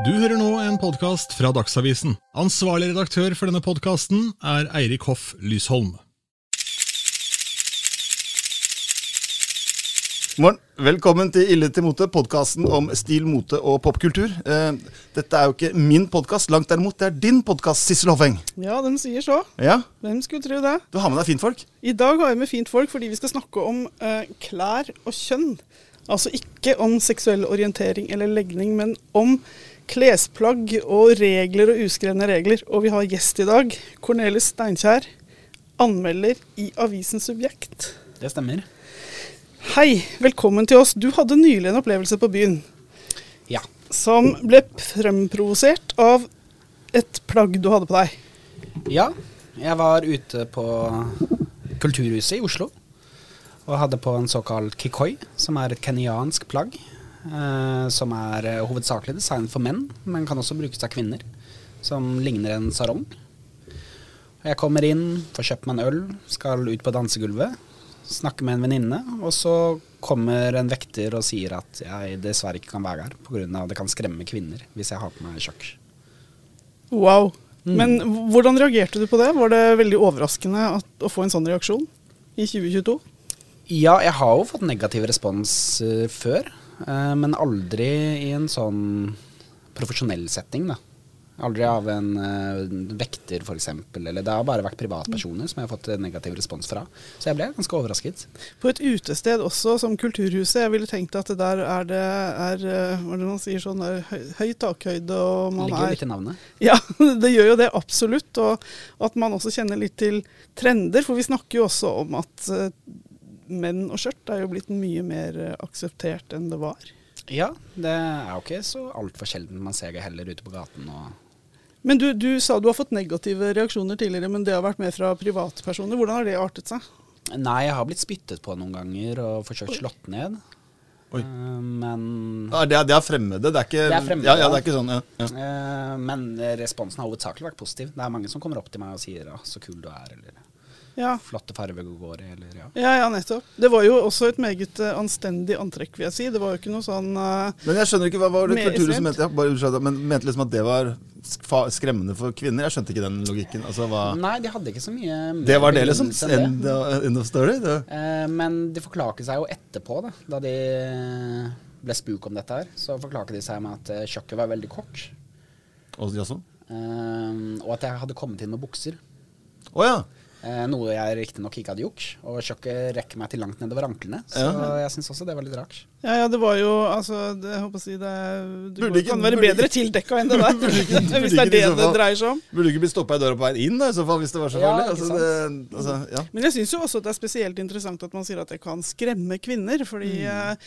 Du hører nå en podkast fra Dagsavisen. Ansvarlig redaktør for denne podkasten er Eirik Hoff Lysholm. Morgen. Velkommen til Ille til mote, podkasten om stil, mote og popkultur. Eh, dette er jo ikke min podkast, langt derimot. Det er din podkast, Sissel Hoffeng. Ja, de sier så. Ja, Hvem skulle tro det? Du har med deg fintfolk? I dag har jeg med fint folk fordi vi skal snakke om eh, klær og kjønn. Altså ikke om seksuell orientering eller legning, men om klesplagg og regler og uskrevne regler. Og vi har gjest i dag. Cornelis Steinkjer, anmelder i avisen Subjekt. Det stemmer. Hei, velkommen til oss. Du hadde nylig en opplevelse på byen Ja. som ble fremprovosert av et plagg du hadde på deg. ja. Jeg var ute på Kulturhuset i Oslo og hadde på en såkalt kikoi, som er et kenyansk plagg. Eh, som er eh, hovedsakelig designet for menn, men kan også brukes av kvinner. Som ligner en sarong. Jeg kommer inn, får kjøpt meg en øl, skal ut på dansegulvet. Snakke med en venninne, og så kommer en vekter og sier at jeg dessverre ikke kan være her pga. det kan skremme kvinner hvis jeg har på meg sjakk. Wow. Men hvordan reagerte du på det? Var det veldig overraskende at, å få en sånn reaksjon i 2022? Ja, jeg har jo fått negativ respons uh, før, men aldri i en sånn profesjonell setting, da. Aldri av en uh, vekter, f.eks. Eller det har bare vært privatpersoner som jeg har fått eh, negativ respons fra. Så jeg ble ganske overrasket. På et utested også, som Kulturhuset. Jeg ville tenkt at det der er det er, eh, Hva er det man sier sånn der, høy, høy takhøyde og man Ligger er litt i navnet. Ja, det gjør jo det absolutt. Og at man også kjenner litt til trender. For vi snakker jo også om at eh, menn og skjørt er jo blitt mye mer eh, akseptert enn det var. Ja, det er jo ikke så altfor sjelden man ser det heller ute på gaten. og Men du, du sa du har fått negative reaksjoner tidligere, men det har vært mer fra privatpersoner. Hvordan har det artet seg? Nei, jeg har blitt spyttet på noen ganger og forsøkt slått ned. Oi. Eh, men Ja, det, er, det er fremmede. Det er ikke, Det er fremmede, ja, ja, det er ikke sånn, ja. ja. Eh, Men responsen har hovedsakelig vært positiv. Det er mange som kommer opp til meg og sier ah, 'så kul du er', eller Ja. 'flotte farger du går i', eller ja. Ja, ja, nettopp. Det var jo også et meget uh, anstendig antrekk, vil jeg si. Det var jo ikke noe sånn uh, Men jeg skjønner ikke, hva var det kulturen Kulturhuset ekstremt. mente? Ja, bare men mente liksom at det var skremmende for kvinner? Jeg skjønte ikke den logikken. Altså, hva Nei, de hadde ikke så mye Det var det, liksom? End, end of story? Eh, Men de forklarte seg jo etterpå, da, da de ble spuk om dette her. Så forklarte de seg med at kjøkkenet var veldig kort, Og jaså? eh, og at jeg hadde kommet inn med bukser. Å ja. Eh, Noe jeg riktignok ikke hadde gjort. Og sjakket rekker meg til langt nedover anklene. Så Ja. jeg syns også det var litt rart. Ja, ja, det var jo altså det, Jeg håper å si det Du Burde ikke- kan være burde bedre tildekka enn det der. burde ikke Hvis det er det det dreier seg om. Burde du ikke bli stoppa i døra på veien inn, da, i så fall, hvis det var så Ja, farlig? altså, det, altså, ja. Men jeg syns jo også at det er spesielt interessant at man sier at det kan skremme kvinner. Fordi mm.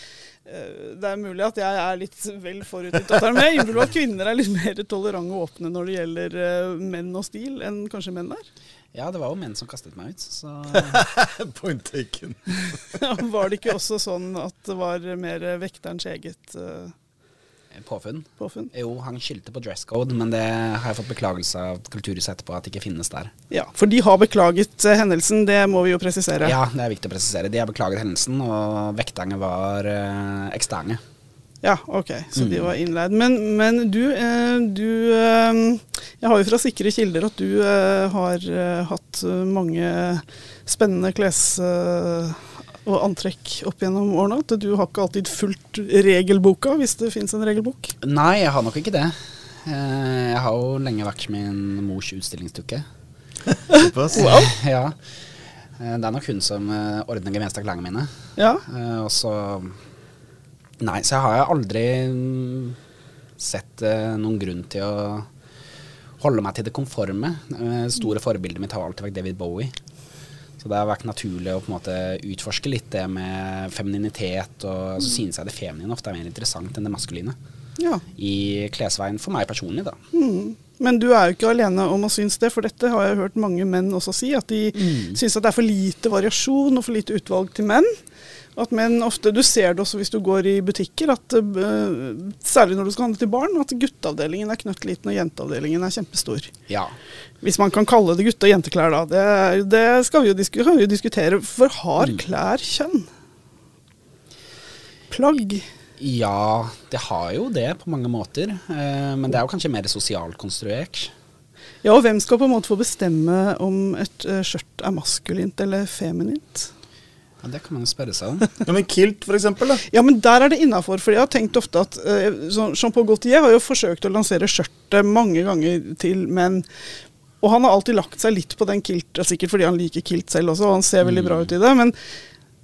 eh, det er mulig at jeg er litt vel forutinntatt her, men jeg innbiller meg at kvinner er litt mer tolerante og åpne når det gjelder eh, menn og stil, enn kanskje menn er. Ja, det var jo menn som kastet meg ut, så Point taken. Var det ikke også sånn at det var mer vekterens eget uh, påfunn. påfunn? Jo, han skyldte på dress code, men det har jeg fått beklagelse av Kulturhuset etterpå at det ikke finnes der. Ja, for de har beklaget uh, hendelsen, det må vi jo presisere. Ja, det er viktig å presisere. De har beklaget hendelsen, og vekterne var uh, eksterne. Ja, ok, så Mm. de var innleid. Men, men du, eh, du eh, Jeg har jo fra sikre kilder at du eh, har hatt mange spennende kles- og antrekk opp gjennom årene. At du har ikke alltid fulgt regelboka, hvis det fins en regelbok. Nei, jeg har nok ikke det. Eh, jeg har jo lenge vært min mors utstillingsdukke. Såpass. ja. Eh, det er nok hun som ordner det meste av klærne mine. Ja, Eh, og så Nei, så jeg har jeg aldri mm, sett eh, noen grunn til å holde meg til det konforme. Eh, store forbildet mitt har alltid vært David Bowie. Så det har vært naturlig å på en måte utforske litt det med femininitet. Og så synes jeg det feminine ofte er mer interessant enn det maskuline. ja. I klesveien for meg personlig, da. Mm. Men du er jo ikke alene om å synes det, for dette har jeg hørt mange menn også si. At de Mm. syns at det er for lite variasjon og for lite utvalg til menn. At menn ofte, Du ser det også hvis du går i butikker, at øh, særlig når du skal handle til barn, at gutteavdelingen er knøttliten og jenteavdelingen er kjempestor. Ja. Hvis man kan kalle det gutte- og jenteklær, da. Det, det skal vi jo, disku, vi jo diskutere. For har Mm. klær kjønn? Plagg. Ja, det har jo det på mange måter. Eh, men det er jo kanskje mer sosialt konstruert. Ja, og hvem skal på en måte få bestemme om et eh, skjørt er maskulint eller feminint? Ja, det kan man jo spørre seg om. Ja, men kilt. Da. Ja, men der er det innafor. For jeg har tenkt ofte at uh, Jean-Paul Gaultier har jo forsøkt å lansere skjørtet mange ganger til menn. Og han har alltid lagt seg litt på den kilt, sikkert fordi han liker kilt selv også, og han ser veldig bra ut i det. men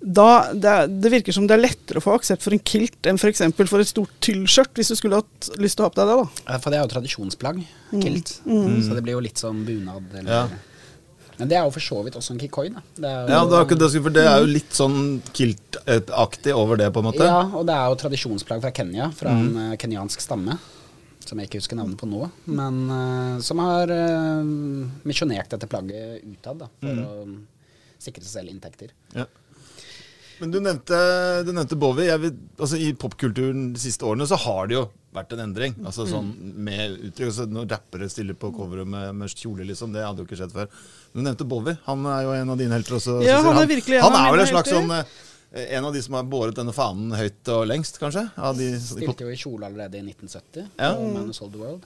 da, det, det, virker som det er lettere å få aksept for en kilt enn f.eks. For, for et stort tyllskjørt, hvis du skulle hatt lyst til å ha på deg det. da. For det er jo tradisjonsplagg, kilt. Mm. Mm. Så det blir jo litt som bunad. Eller, ja. Men det er jo for så vidt også en kikoi. Da. Det jo, ja, det er, det, for det er jo litt sånn kilt-aktig over det, på en måte. Ja, og det er jo tradisjonsplagg fra Kenya, fra mm. en uh, kenyansk stamme. Som jeg ikke husker navnet på nå, men uh, som har uh, misjonert dette plagget utad for mm. å sikre seg selv inntekter. Ja. Men du nevnte, du nevnte Bowie. Vil, altså, I popkulturen de siste årene så har det jo vært en endring. Altså sånn med uttrykk, altså, Når rappere stiller på coveret med, med kjole, liksom, det hadde jo ikke skjedd før. Du nevnte Bowie. Han er jo en av dine helter også. Ja, han er virkelig en han, han er vel en slags sånn eh, en av de som har båret denne fanen høyt og lengst, kanskje? De, Stilte jo i kjole allerede i 1970. Ja. Man Sold the World.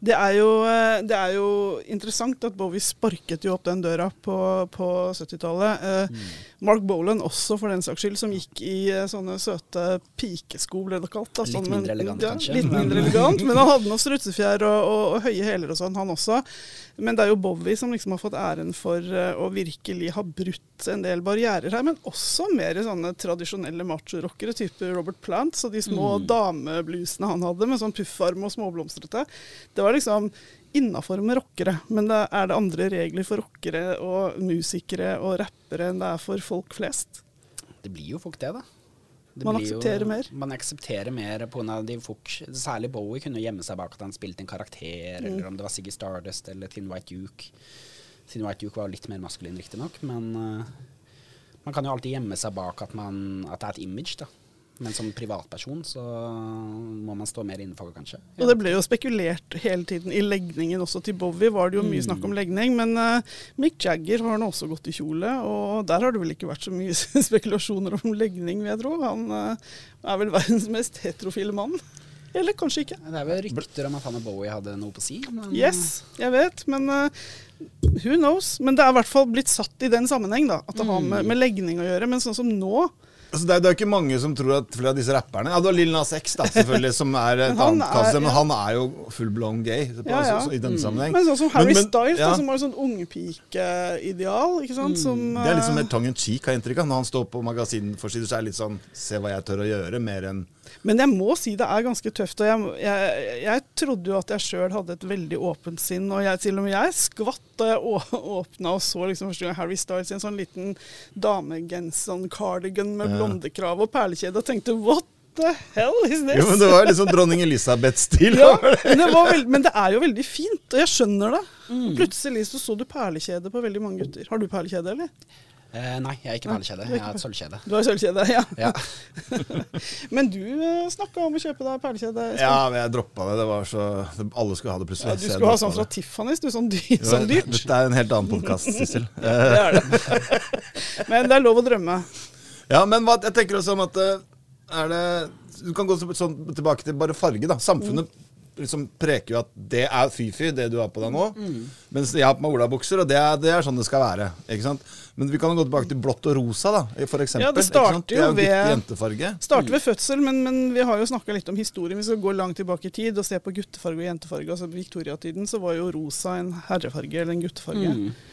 Det er, jo, eh, det er, jo, interessant at Bowie sparket jo opp den døra på, på 70-tallet. Eh, mm. Mark Bolan også, for den saks skyld, som gikk i eh, sånne søte pikesko, ble det kalt. Da, litt sånn, mindre elegant, ja, kanskje. Litt mindre elegant, Men han hadde noe strutsefjær og, og, og, høye hæler og sånn, han også. Men det er jo Bowie som liksom har fått æren for å virkelig ha brutt en del barrierer her. Men også mer sånne tradisjonelle machorockere, type Robert Plant. Så de små mm. dameblusene han hadde med sånn puffarm og småblomstrete. Det var liksom innafor med rockere, men det er det andre regler for rockere og musikere og rappere enn det er for folk flest? Det blir jo folk det, da. Det man aksepterer jo, mer? Man aksepterer mer pga. de folk Særlig Bowie kunne gjemme seg bak at han spilte en karakter, mm. eller om det var Siggy Stardust eller Thin White Duke. Thin White Duke var litt mer maskulin, riktignok, men uh, man kan jo alltid gjemme seg bak at, man, at det er et image, da. Men som privatperson så må man stå mer innenfor, kanskje. Ja. Og det ble jo spekulert hele tiden i legningen også. Til Bowie var det jo mye mm. snakk om legning. Men uh, Mick Jagger har nå også gått i kjole, og der har det vel ikke vært så mye spekulasjoner om legning, vil jeg tro. Han uh, er vel verdens mest heterofile mann. Eller kanskje ikke. Det er vel rykter om at han og Bowie hadde noe på si. Men... Yes, jeg vet, men uh, who knows? Men det er i hvert fall blitt satt i den sammenheng, da. At det har med, mm. med legning å gjøre. Men sånn som nå, Altså, det, er, det er ikke mange som tror at flere av disse rapperne Ja, du har Lill Nas X, da, selvfølgelig, som er et annet kasse, men ja. han er jo full blown gay på, ja, ja. Så, i denne mm. sammenheng. Men sånn som Harry men, men, Styles, da, som har et sånn ungpikeideal, ikke sant. Mm. Som, det er litt sånn mer tongue in cheek, har jeg inntrykk av. Når han står på magasinforsider, så er det litt sånn Se hva jeg tør å gjøre, mer enn men jeg må si det er ganske tøft. og Jeg, jeg, jeg trodde jo at jeg sjøl hadde et veldig åpent sinn. og jeg, Til og med jeg skvatt da jeg åpna og så liksom første gang Harry Styles i en sånn liten damegenser, sånn cardigan med blondekrav og perlekjede, og tenkte what the hell is this? Jo, men Det var liksom dronning Elisabeth-stil. ja, men, men, det er jo veldig fint, og jeg skjønner det. Mm. Plutselig så, så du perlekjede på veldig mange gutter. Har du perlekjede, eller? Eh, nei, jeg er ikke perlekjede. Jeg har et sølvkjede. Du har sølvkjede, ja. ja. men du eh, snakka om å kjøpe deg perlekjede. Ja, men jeg droppa det. Det var så Alle skulle ha det plutselig. Ja, du skulle ha sånn fra Tiffany's, du. Sånn, dy sånn dyrt. Dette er en helt annen podkast, Sissel. det er det. men det er lov å drømme. Ja, men hva, jeg tenker også om at eh, er det Du kan gå sånn tilbake til bare farge, da. Samfunnet mm liksom preker jo at det er fy-fy, det du har på deg nå. Mm. Mens jeg har på meg olabukser, og det er, det er, sånn det skal være. Ikke sant? Men vi kan gå tilbake til blått og rosa, da, for eksempel. Ja, det starter jo det jentefarge. starter ved fødsel, men, men vi har jo snakka litt om historien. Vi skal gå langt tilbake i tid og se på guttefarge og jentefarge. Altså På viktoriatiden så var jo rosa en herrefarge eller en guttefarge. Mm.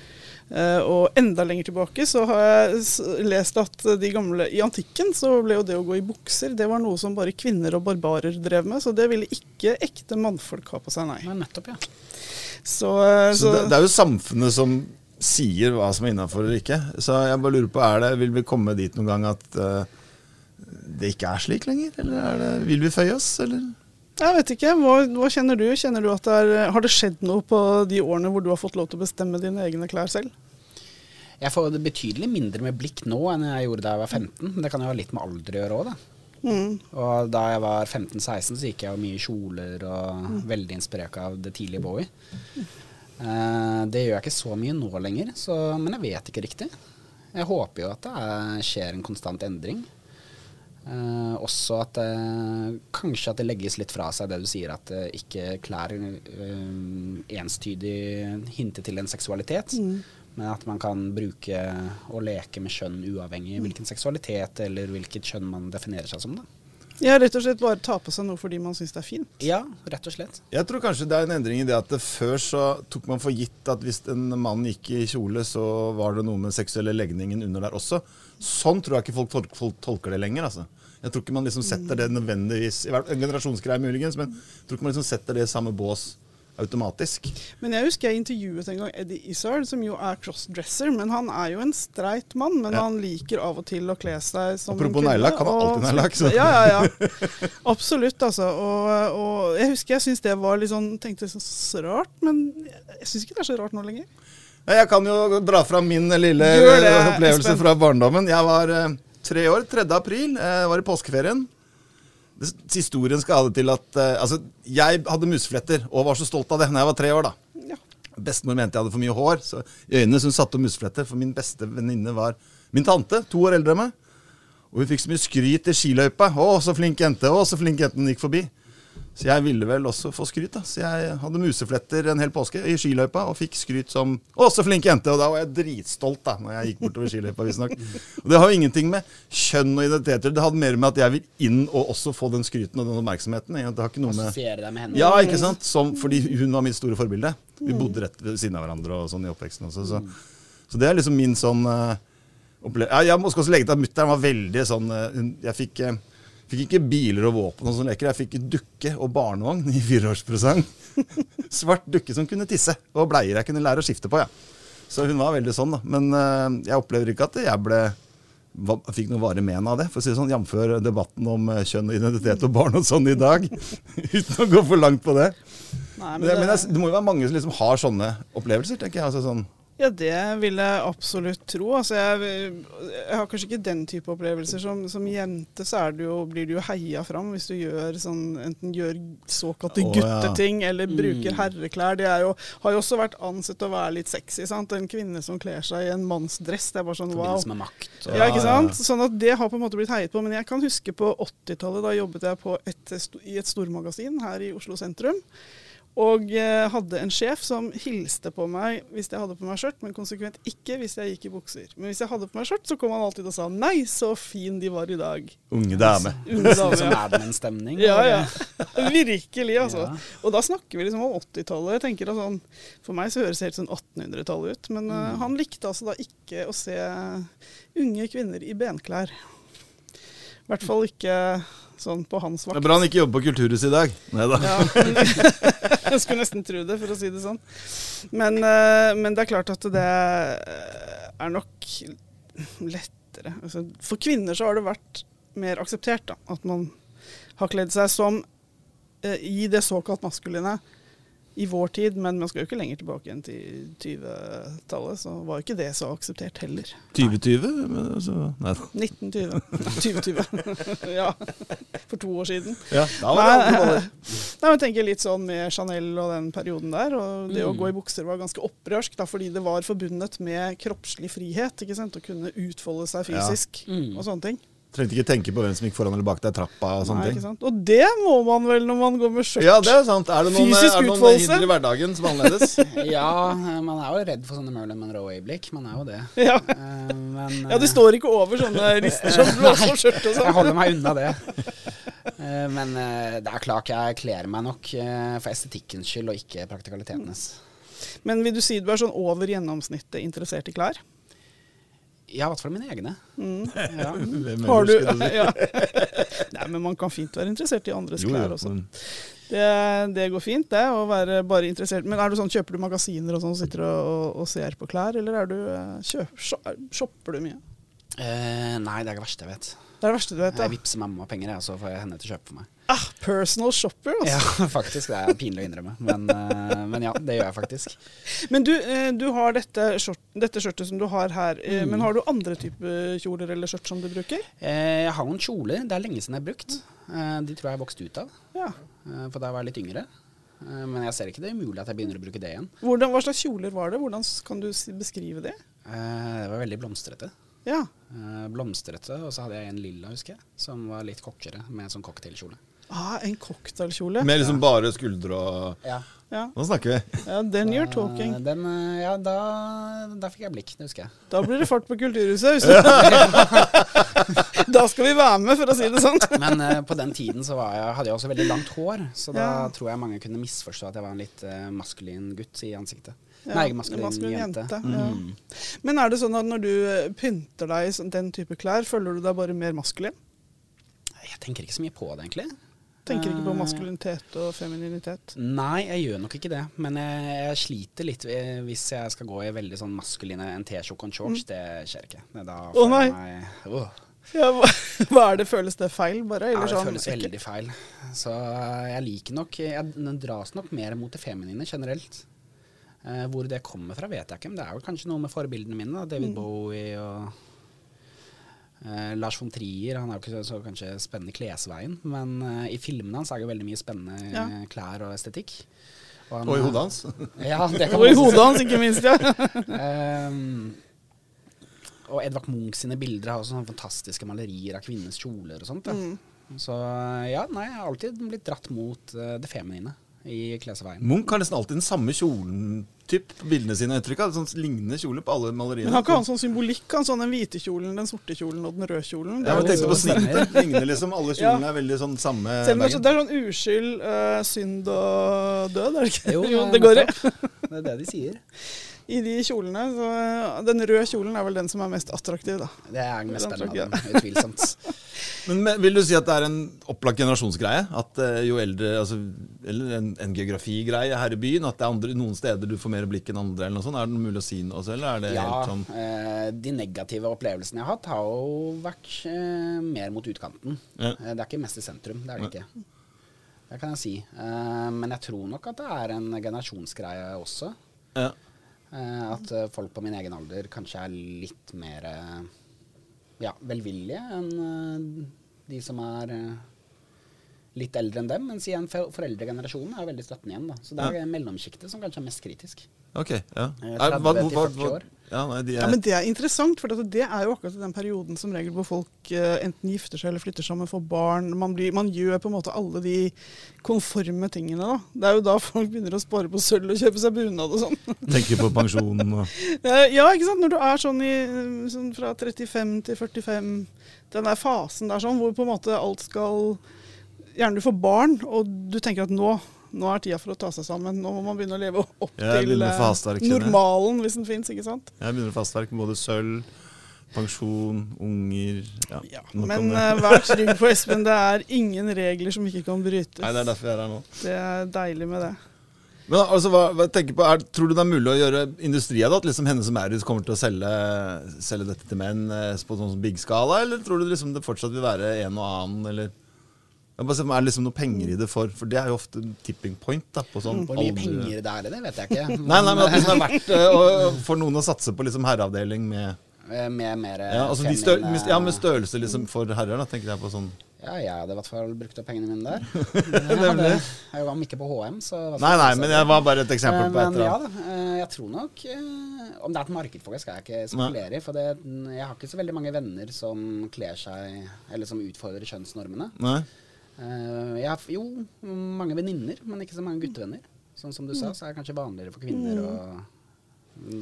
Uh, og enda lenger tilbake så har jeg lest at de gamle I antikken så ble jo det å gå i bukser det var noe som bare kvinner og barbarer drev med. Så det ville ikke ekte mannfolk ha på seg, nei. nei nettopp, ja. Så, uh, så, så det, det, er jo samfunnet som sier hva som er innafor eller ikke. Så jeg bare lurer på, er det, vil vi komme dit noen gang at uh, det ikke er slik lenger? Eller det, vil vi føye oss, eller? Jeg vet ikke. Hva, hva, kjenner du? Kjenner du at det er, Har det skjedd noe på de årene hvor du har fått lov til å bestemme dine egne klær selv? Jeg får det betydelig mindre med blikk nå enn jeg gjorde da jeg var 15. Det kan jo ha litt med alder å gjøre òg, da. Mm. Og da jeg var 15-16, så gikk jeg jo mye kjoler og mm. veldig inspirert av det tidlige Bowie. Uh, det gjør jeg ikke så mye nå lenger, så, men jeg vet ikke riktig. Jeg håper jo at det er, skjer en konstant endring. Eh, også at eh, kanskje at det legges litt fra seg det du sier, at eh, ikke klær eh, enstydig hinter til en seksualitet. Men at man kan bruke og leke med kjønn uavhengig hvilken seksualitet eller hvilket kjønn man definerer seg som. da. Ja, rett og slett bare ta på seg noe fordi man syns det er fint. Ja, rett og slett. Jeg tror kanskje det er en endring i det at det før så tok man for gitt at hvis en mann gikk i kjole, så var det noe med seksuelle legningen under der også. Sånn tror jeg ikke folk tolker det lenger. altså. Jeg tror ikke man liksom setter det nødvendigvis i En generasjonsgreie muligens, men jeg tror ikke man liksom setter det i samme bås automatisk. Men jeg husker jeg intervjuet en gang Eddie Izzard, som jo er crossdresser. Men han er jo en streit mann, men Ja. han liker av og til å kle seg som Apropos neglelakk, han har alltid neglelakk, Ja, ja, ja. Absolutt, altså. Og, og jeg husker jeg syntes det var litt sånn Tenkte så, så rart, men jeg syns ikke det er så rart nå lenger. Jeg kan jo dra fram min lille opplevelse fra barndommen. Jeg var eh, tre år, 3. april, eh, var i påskeferien. Det, historien skal ha det til at eh, Altså, jeg hadde musefletter og var så stolt av det når jeg var tre år, da. Ja. Bestemor mente jeg hadde for mye hår, så i øynene så hun satte opp musefletter. For min beste venninne var min tante, to år eldre enn meg. Og hun fikk så mye skryt i skiløypa. 'Å, så flink jente'. Å, så flink jente hun gikk forbi. Så jeg ville vel også få skryt, da. Så jeg hadde musefletter en hel påske i skiløypa og fikk skryt som 'Å, så flink jente'. Og da var jeg dritstolt, da, når jeg gikk bortover skiløypa, visstnok. Og det har jo ingenting med kjønn og identiteter Det hadde mer med at jeg vil inn og også få den skryten og den oppmerksomheten. Det har ikke noe med deg med henne. ja, ikke sant? Som, fordi hun var mitt store forbilde. Vi bodde rett ved siden av hverandre og sånn i oppveksten også. Så, så det er liksom min sånn uh, opplevelse. Ja, jeg må også legge til at mutter'n var veldig sånn uh, Jeg fikk, eh, fikk ikke biler og våpen og sånne leker. Jeg fikk dukke og barnevogn i fireårspresang. Svart dukke som kunne tisse, og bleier jeg kunne lære å skifte på, ja. Så hun var veldig sånn, da. Men uh, jeg opplever ikke at jeg ble fikk noe varig men av det, for å si det sånn, jf. debatten om eh, kjønn og identitet og barn og sånn i dag. Uten å gå for langt på det. Nei, Men, det, men det, det må jo være mange som liksom har sånne opplevelser, tenker jeg. Altså sånn, Ja, det vil jeg absolutt tro. Altså, jeg, jeg har kanskje ikke den type opplevelser. Som, som jente så er det jo, blir du jo heia fram hvis du gjør sånn, enten gjør såkalte ja. gutteting eller bruker Mm. herreklær. Det er jo, har jo også vært ansett å være litt sexy. sant? En kvinne som kler seg i en mannsdress. Det er bare sånn wow. Forbindelse med makt. Og, Ja, ikke Ja, ja. sant? Sånn at Det har på en måte blitt heiet på. Men jeg kan huske på 80-tallet. Da jobbet jeg på et, i et stormagasin her i Oslo sentrum. Og eh, hadde en sjef som hilste på meg hvis jeg hadde på meg skjørt, men konsekvent ikke hvis jeg gikk i bukser. Men hvis jeg hadde på meg skjørt, så kom han alltid og sa 'nei, så fin de var i dag'. unge dame. Unge dame, Som ja. er det en stemning? Ja, ja. Virkelig, altså. Ja. Og da snakker vi liksom om 80-tallet. Jeg tenker at sånn, For meg så høres det helt sånn 1800-tallet ut. Men mm. uh, han likte altså da ikke å se unge kvinner i benklær. I hvert fall ikke sånn på hans Det vakt. er bra han ikke jobber på Kulturhuset i dag. Nei da. Ja. jeg skulle nesten tro det, for å si det sånn. Men, eh, men det er klart at det er nok lettere. Altså, for kvinner så har det vært mer akseptert da, at man har kledd seg som eh, i det såkalt maskuline i vår tid, men man skal jo ikke lenger tilbake enn til 20-tallet, så var jo ikke det så akseptert heller. 2020? Men altså, nei 1920. 2020. ja. For to år siden. Ja, da var det Nei, nei, men tenker litt sånn med Chanel og den perioden der. Og det å Mm. gå i bukser var ganske opprørsk, da, fordi det var forbundet med kroppslig frihet. ikke sant? Å kunne utfolde seg Ja. fysisk Mm. og sånne ting. Trengte ikke tenke på hvem som gikk foran eller bak deg i trappa og sånne Nei, ikke ting. sant? Og det må man vel når man går med skjørt. Ja, det er sant. Er det noen, Fysisk er det noen utfoldelse? hinder i hverdagen som er annerledes? ja, man er jo redd for sånne Merlin Monroe-øyeblikk. Man er jo det. Ja. Uh, men, ja, det eh, står ikke over sånne lister som blåser på skjørt og Jeg sånn. holder meg unna det. Uh, Men eh, det er klart jeg kler meg nok eh, for estetikkens skyld, og ikke praktikalitetenes. Men vil du si du er sånn over gjennomsnittet interessert i klær? Ja, i hvert fall mine egne. Ja. Har du si? ja. Nei, men man kan fint være interessert i andres Jo, klær også. men Det, det går fint, det, å være bare interessert. Men er du sånn, kjøper du magasiner og sånn, sitter og, og, og ser på klær, eller er du, eh, kjøp, shopper du mye? Eh, nei, det er det verste jeg vet. Det er det verste du vet, Jeg ja. vippser mamma penger, jeg, så får jeg henne til å kjøpe for meg. Ah, personal shopper, altså. Ja, faktisk. Det er pinlig å innrømme. Men, eh, men ja, det gjør jeg faktisk. Men du, eh, du har dette, skjort, dette skjørtet som du har her, eh, Mm. men har du andre typer kjoler eller skjørt som du bruker? Jeg har noen kjoler. Det er lenge siden jeg har brukt. De tror jeg har vokst ut av, Ja. for da jeg var litt yngre. Men jeg ser ikke det er umulig at jeg begynner å bruke det igjen. Hvordan, hva slags kjoler var det? Hvordan kan du beskrive det? Det var veldig blomstrete. Ja. Blomstrete, og så hadde jeg en lilla, husker jeg, som var litt kortere, med en sånn cocktailkjole. Ah, en cocktailkjole. Med liksom bare skuldre og Ja. Ja. Nå snakker vi. ja, then you're talking. Eh, Den, eh, ja, da, da fikk jeg blikk, det husker jeg. Da blir det fart på Kulturhuset. da skal vi være med, for å si det sånn. Men uh, på den tiden så var jeg, hadde jeg også veldig langt hår, så da Ja. tror jeg mange kunne misforstå at jeg var en litt uh, maskulin gutt i ansiktet. Ja, Nei, maskulin, maskulin jente. jente, ja. Mm. Men er det sånn at når du pynter deg i sånn- den type klær, føler du deg bare mer maskulin? Jeg tenker ikke så mye på det, egentlig. Tenker ikke på Eh, maskulinitet og femininitet? Nei, jeg gjør nok ikke det. Men jeg, jeg sliter litt eh, hvis jeg skal gå i veldig sånn maskuline en T-skjorte og en shorts. Det skjer ikke. Mm. Å, oh, nei. meg oh. Ja, hva, hva er det? Føles det feil, bare? Ja, det sånn, føles veldig feil. Så jeg liker nok Jeg dras nok mer mot det feminine generelt. Eh, hvor det kommer fra, vet jeg ikke. Men det er jo kanskje noe med forbildene mine. Da. Mm. David Bowie og eh, Lars von Trier. Han er jo ikke så, så kanskje spennende klesveien, men eh, i filmene hans er det jo veldig mye spennende Ja. eh, klær og estetikk. han- Og i hodet hans. Ja, det kan Og i hodet hans, ikke minst. ja. Ehm, og Edvard Munch sine bilder har også sånne fantastiske malerier av kvinnenes kjoler og sånt. Ja. Mm. Så ja, nei, jeg har alltid blitt dratt mot det feminine i klesveien. Munch har nesten alltid den samme kjolen typ, på bildene sine. uttrykk jeg av. Sånn lignende kjole på alle maleriene. Men har ikke han sånn symbolikk? Han sånn Den hvite kjolen, den sorte kjolen og den røde kjolen? Ja, men jo tenkte på snittet. Ligner liksom. Alle kjolene er veldig sånn samme Selv om det er veien. sånn- det er sånn uskyld, uh, synd og død, er det ikke? Jo, Jo, det går i. Det er det de sier. I de kjolene. Så eh, den røde kjolen er vel den som er mest attraktiv, da. Det er den mest spennende av dem, utvilsomt. Men, men vil du si at det er en opplagt generasjonsgreie? At eh, jo eldre altså, Eller en, en geografigreie her i byen? At det er andre, noen steder du får mer blikk enn andre? eller noe sånt? Er det mulig å si noe også, eller er det Ja, helt sånn eh, de negative opplevelsene jeg har hatt, har jo vært eh, mer mot utkanten. Ja. Det er ikke mest i sentrum, det er det ikke. Det kan jeg si. Men jeg tror nok at det er en generasjonsgreie også. ja. At folk på min egen alder kanskje er litt mer ja, velvillige enn eh, de som er eh, litt eldre enn dem. Mens igjen foreldregenerasjonen er veldig støttende igjen. da. Så det er mellomsjiktet som kanskje er mest kritisk. Ok. ja. Eh, Er- hva- 30 til hva- 40 hva- år. Ja, nei, de er, Ja, men Det er interessant, for det er jo akkurat den perioden som regel hvor folk eh, enten gifter seg eller flytter sammen, får barn. Man, blir, man gjør på en måte alle de konforme tingene. da. Det er jo da folk begynner å spare på sølv og kjøpe seg bunad og sånn. tenker på pensjonen og Eh, ja, ikke sant. Når du er sånn, i, eh, sånn fra 35 til 45, den der fasen der sånn, hvor på en måte alt skal Gjerne du får barn, og du tenker at nå, nå er tida for å ta seg sammen. Nå må man begynne å leve opp til å eh, hastverk, normalen, hvis den fins, ikke sant. Jeg begynner å fastverke med både sølv, pensjon, unger ja, Ja, men eh, vær trygg på Espen, det er ingen regler som ikke kan brytes. Nei, Det er derfor jeg er her nå. Det er deilig med det. Men altså, hva, hva tenker på, er, Tror du det er mulig å gjøre industri av det? At liksom som er Maurits kommer til å selge, selge dette til menn eh, på sånn big skala? Eller tror du liksom det fortsatt vil være en og annen? Eller Jeg bare Er det liksom noe penger i det for For det er jo ofte tipping point. da på sånn Hvor mye penger det er i det, vet jeg ikke. Nei, nei, men at det liksom er verdt å- for noen å satse på liksom herreavdeling med Eh, Med mer eh, ja, altså de stø, med, ja, med størrelse liksom for herrer, da, tenker jeg på sånn Ja, jeg hadde i hvert fall brukt opp pengene mine der. Jeg hadde, jeg var ikke på HM, så Nei, nei, men jeg var bare et eksempel på et Men eller ja annet. da, eh, jeg tror nok Om det er et marked for det, skal jeg ikke spekulere i. For det, jeg har ikke så veldig mange venner som kler seg Eller som utfordrer kjønnsnormene. Nei? Eh, Jeg har jo mange venninner, men ikke så mange guttevenner. Sånn som du sa, så er det kanskje vanligere for kvinner å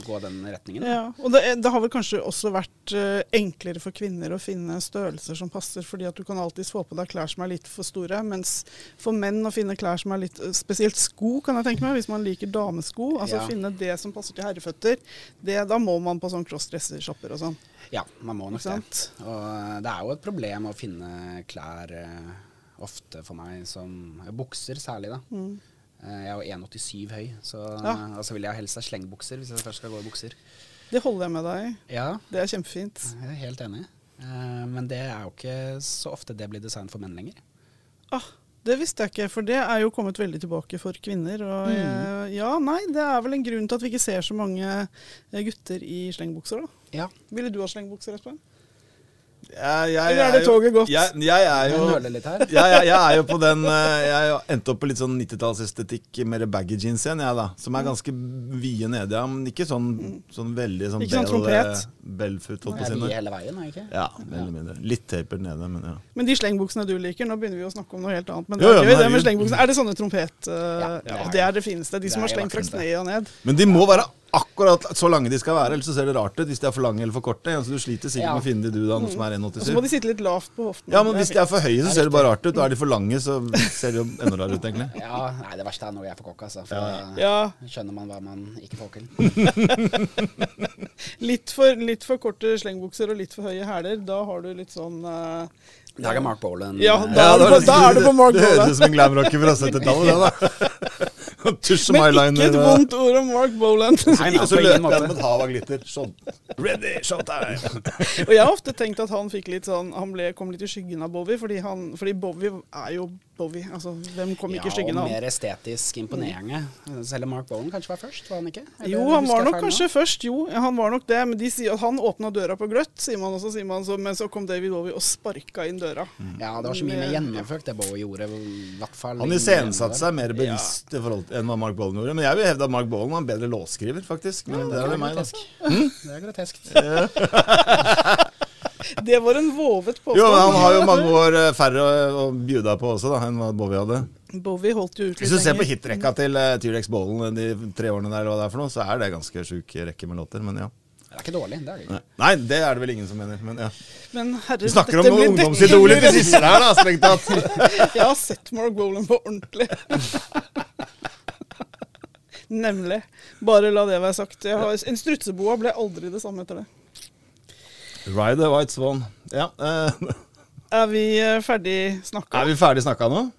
gå den retningen. Ja, og det, det har vel kanskje også vært eh, enklere for kvinner å finne størrelser som passer, fordi at du kan alltids få på deg klær som er litt for store. Mens for menn å finne klær som er litt eh, Spesielt sko, kan jeg tenke meg, hvis man liker damesko. Altså Ja. finne det som passer til herreføtter. Det, da må man på sånn crossdresser-shopper og sånn. Ja, man må nok det. Og det er jo et problem å finne klær ofte for meg som Bukser særlig, da. Mm. Eh, jeg er jo 1,87 høy, så Ja. og så vil jeg helst ha slengbukser hvis jeg først skal gå i bukser. Det holder jeg med deg i. Ja, Det er kjempefint. jeg er helt enig. Eh, men det er jo ikke så ofte det blir design for menn lenger. Ah, det visste jeg ikke, for det er jo kommet veldig tilbake for kvinner. Og Mm. eh, ja, nei, det er vel en grunn til at vi ikke ser så mange eh, gutter i slengbukser, da. Ja. Ville du ha slengbukser, Espen? Jeg, jeg, Eller er det jo- toget gått? Jeg, jeg er jo Jeg er jo på den eh, Jeg har endt opp på litt sånn 90-tallsestetikk, mer baggy jeans igjen, jeg, da. Som er ganske vide nede, ja. Men ikke sånn, sånn veldig sånn Ikke sånn bell, trompet? eh, Bellfoot, holdt på å er hele veien, er ikke? Ja, veldig mindre. Litt tapert nede, men ja. Men de slengbuksene du liker, nå begynner vi å snakke om noe helt annet. Men Jo, det jo, er gøy men det med slengbuksene. Er det sånne trompet... Uh, Ja, det er det er det fineste. De som har slengt fra kneet og ned. Men de må være akkurat så lange de skal være, ellers så ser det rart ut hvis de er for lange eller for korte. Altså, du sliter sikkert Ja. med å finne de du da, som er Og så må de sitte litt lavt på hoften. Ja, men hvis de er for høye, så er ser det bare rart ut. Og er de for lange, så ser det jo enda rarere ut, egentlig. Ja, nei, det verste er når jeg er for kokke, altså. For Ja, da Ja, skjønner man hva man ikke får til. litt for, litt for korte slengbukser og litt for høye hæler. Da har du litt sånn uh, Da er det Mark Bolan. Ja, da- er du da, på- da er du på Mark Det høres ut som en glamrocker fra 70-tallet, det, da. Tusj som Men ikke et vondt ord om Mark Boland. Nei, nei, Og så løper han med et hav av glitter. Sånn. Ready, showtime! og jeg har ofte tenkt at han fikk litt sånn Han ble, kom litt i skyggen av Bowie, fordi, han, fordi Bowie er jo Bowie. Altså, hvem kom ikke i Ja, skyggen av? av han? mer estetisk imponerende. Selv om Mark Boland kanskje var først, var han ikke? Eller Jo, han var nok kanskje nå? først, jo. Han var nok det, men de sier at han åpna døra på gløtt, sier man også. Sier man så, men så kom David Bowie og sparka inn døra. Ja, det var så mye mer gjennomført det Bowie gjorde. I hvert fall Han iscenesatte seg mer bevisst i forhold til enn hva Mark Bollen gjorde. Men jeg vil hevde at Mark Bollen var en bedre låtskriver, faktisk. Men det er jo meg, grotesk. Det er grotesk. Det var en vovet påstand. Jo, men han har jo mange år eh, færre å, å bjuda på også, da, enn hva Bowie hadde. Bowie holdt jo ut Hvis du ser på hitrekka til uh, T-rex Bolan de tre årene der, hva det er for noe, så er det ganske sjuk rekke med låter. Men ja. Det er ikke dårlig. det er det ikke. Nei, det er det vel ingen som mener. Men ja. Men herre, Vi snakker om ungdomsidoler til siste her, da, strengt tatt. Jeg har sett Mark Bolan på ordentlig. Nemlig. Bare la det være sagt. Jeg har, en strutseboa ble aldri det samme etter det. Ride the White Swan. Ja, Uh. Er vi ferdig snakka? er vi ferdig snakka nå?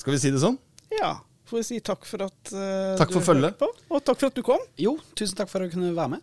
Skal vi si det sånn? Ja. Får vi si takk for at uh, Takk for du hørte på, og takk for at du kom. Jo, tusen takk for å kunne være med.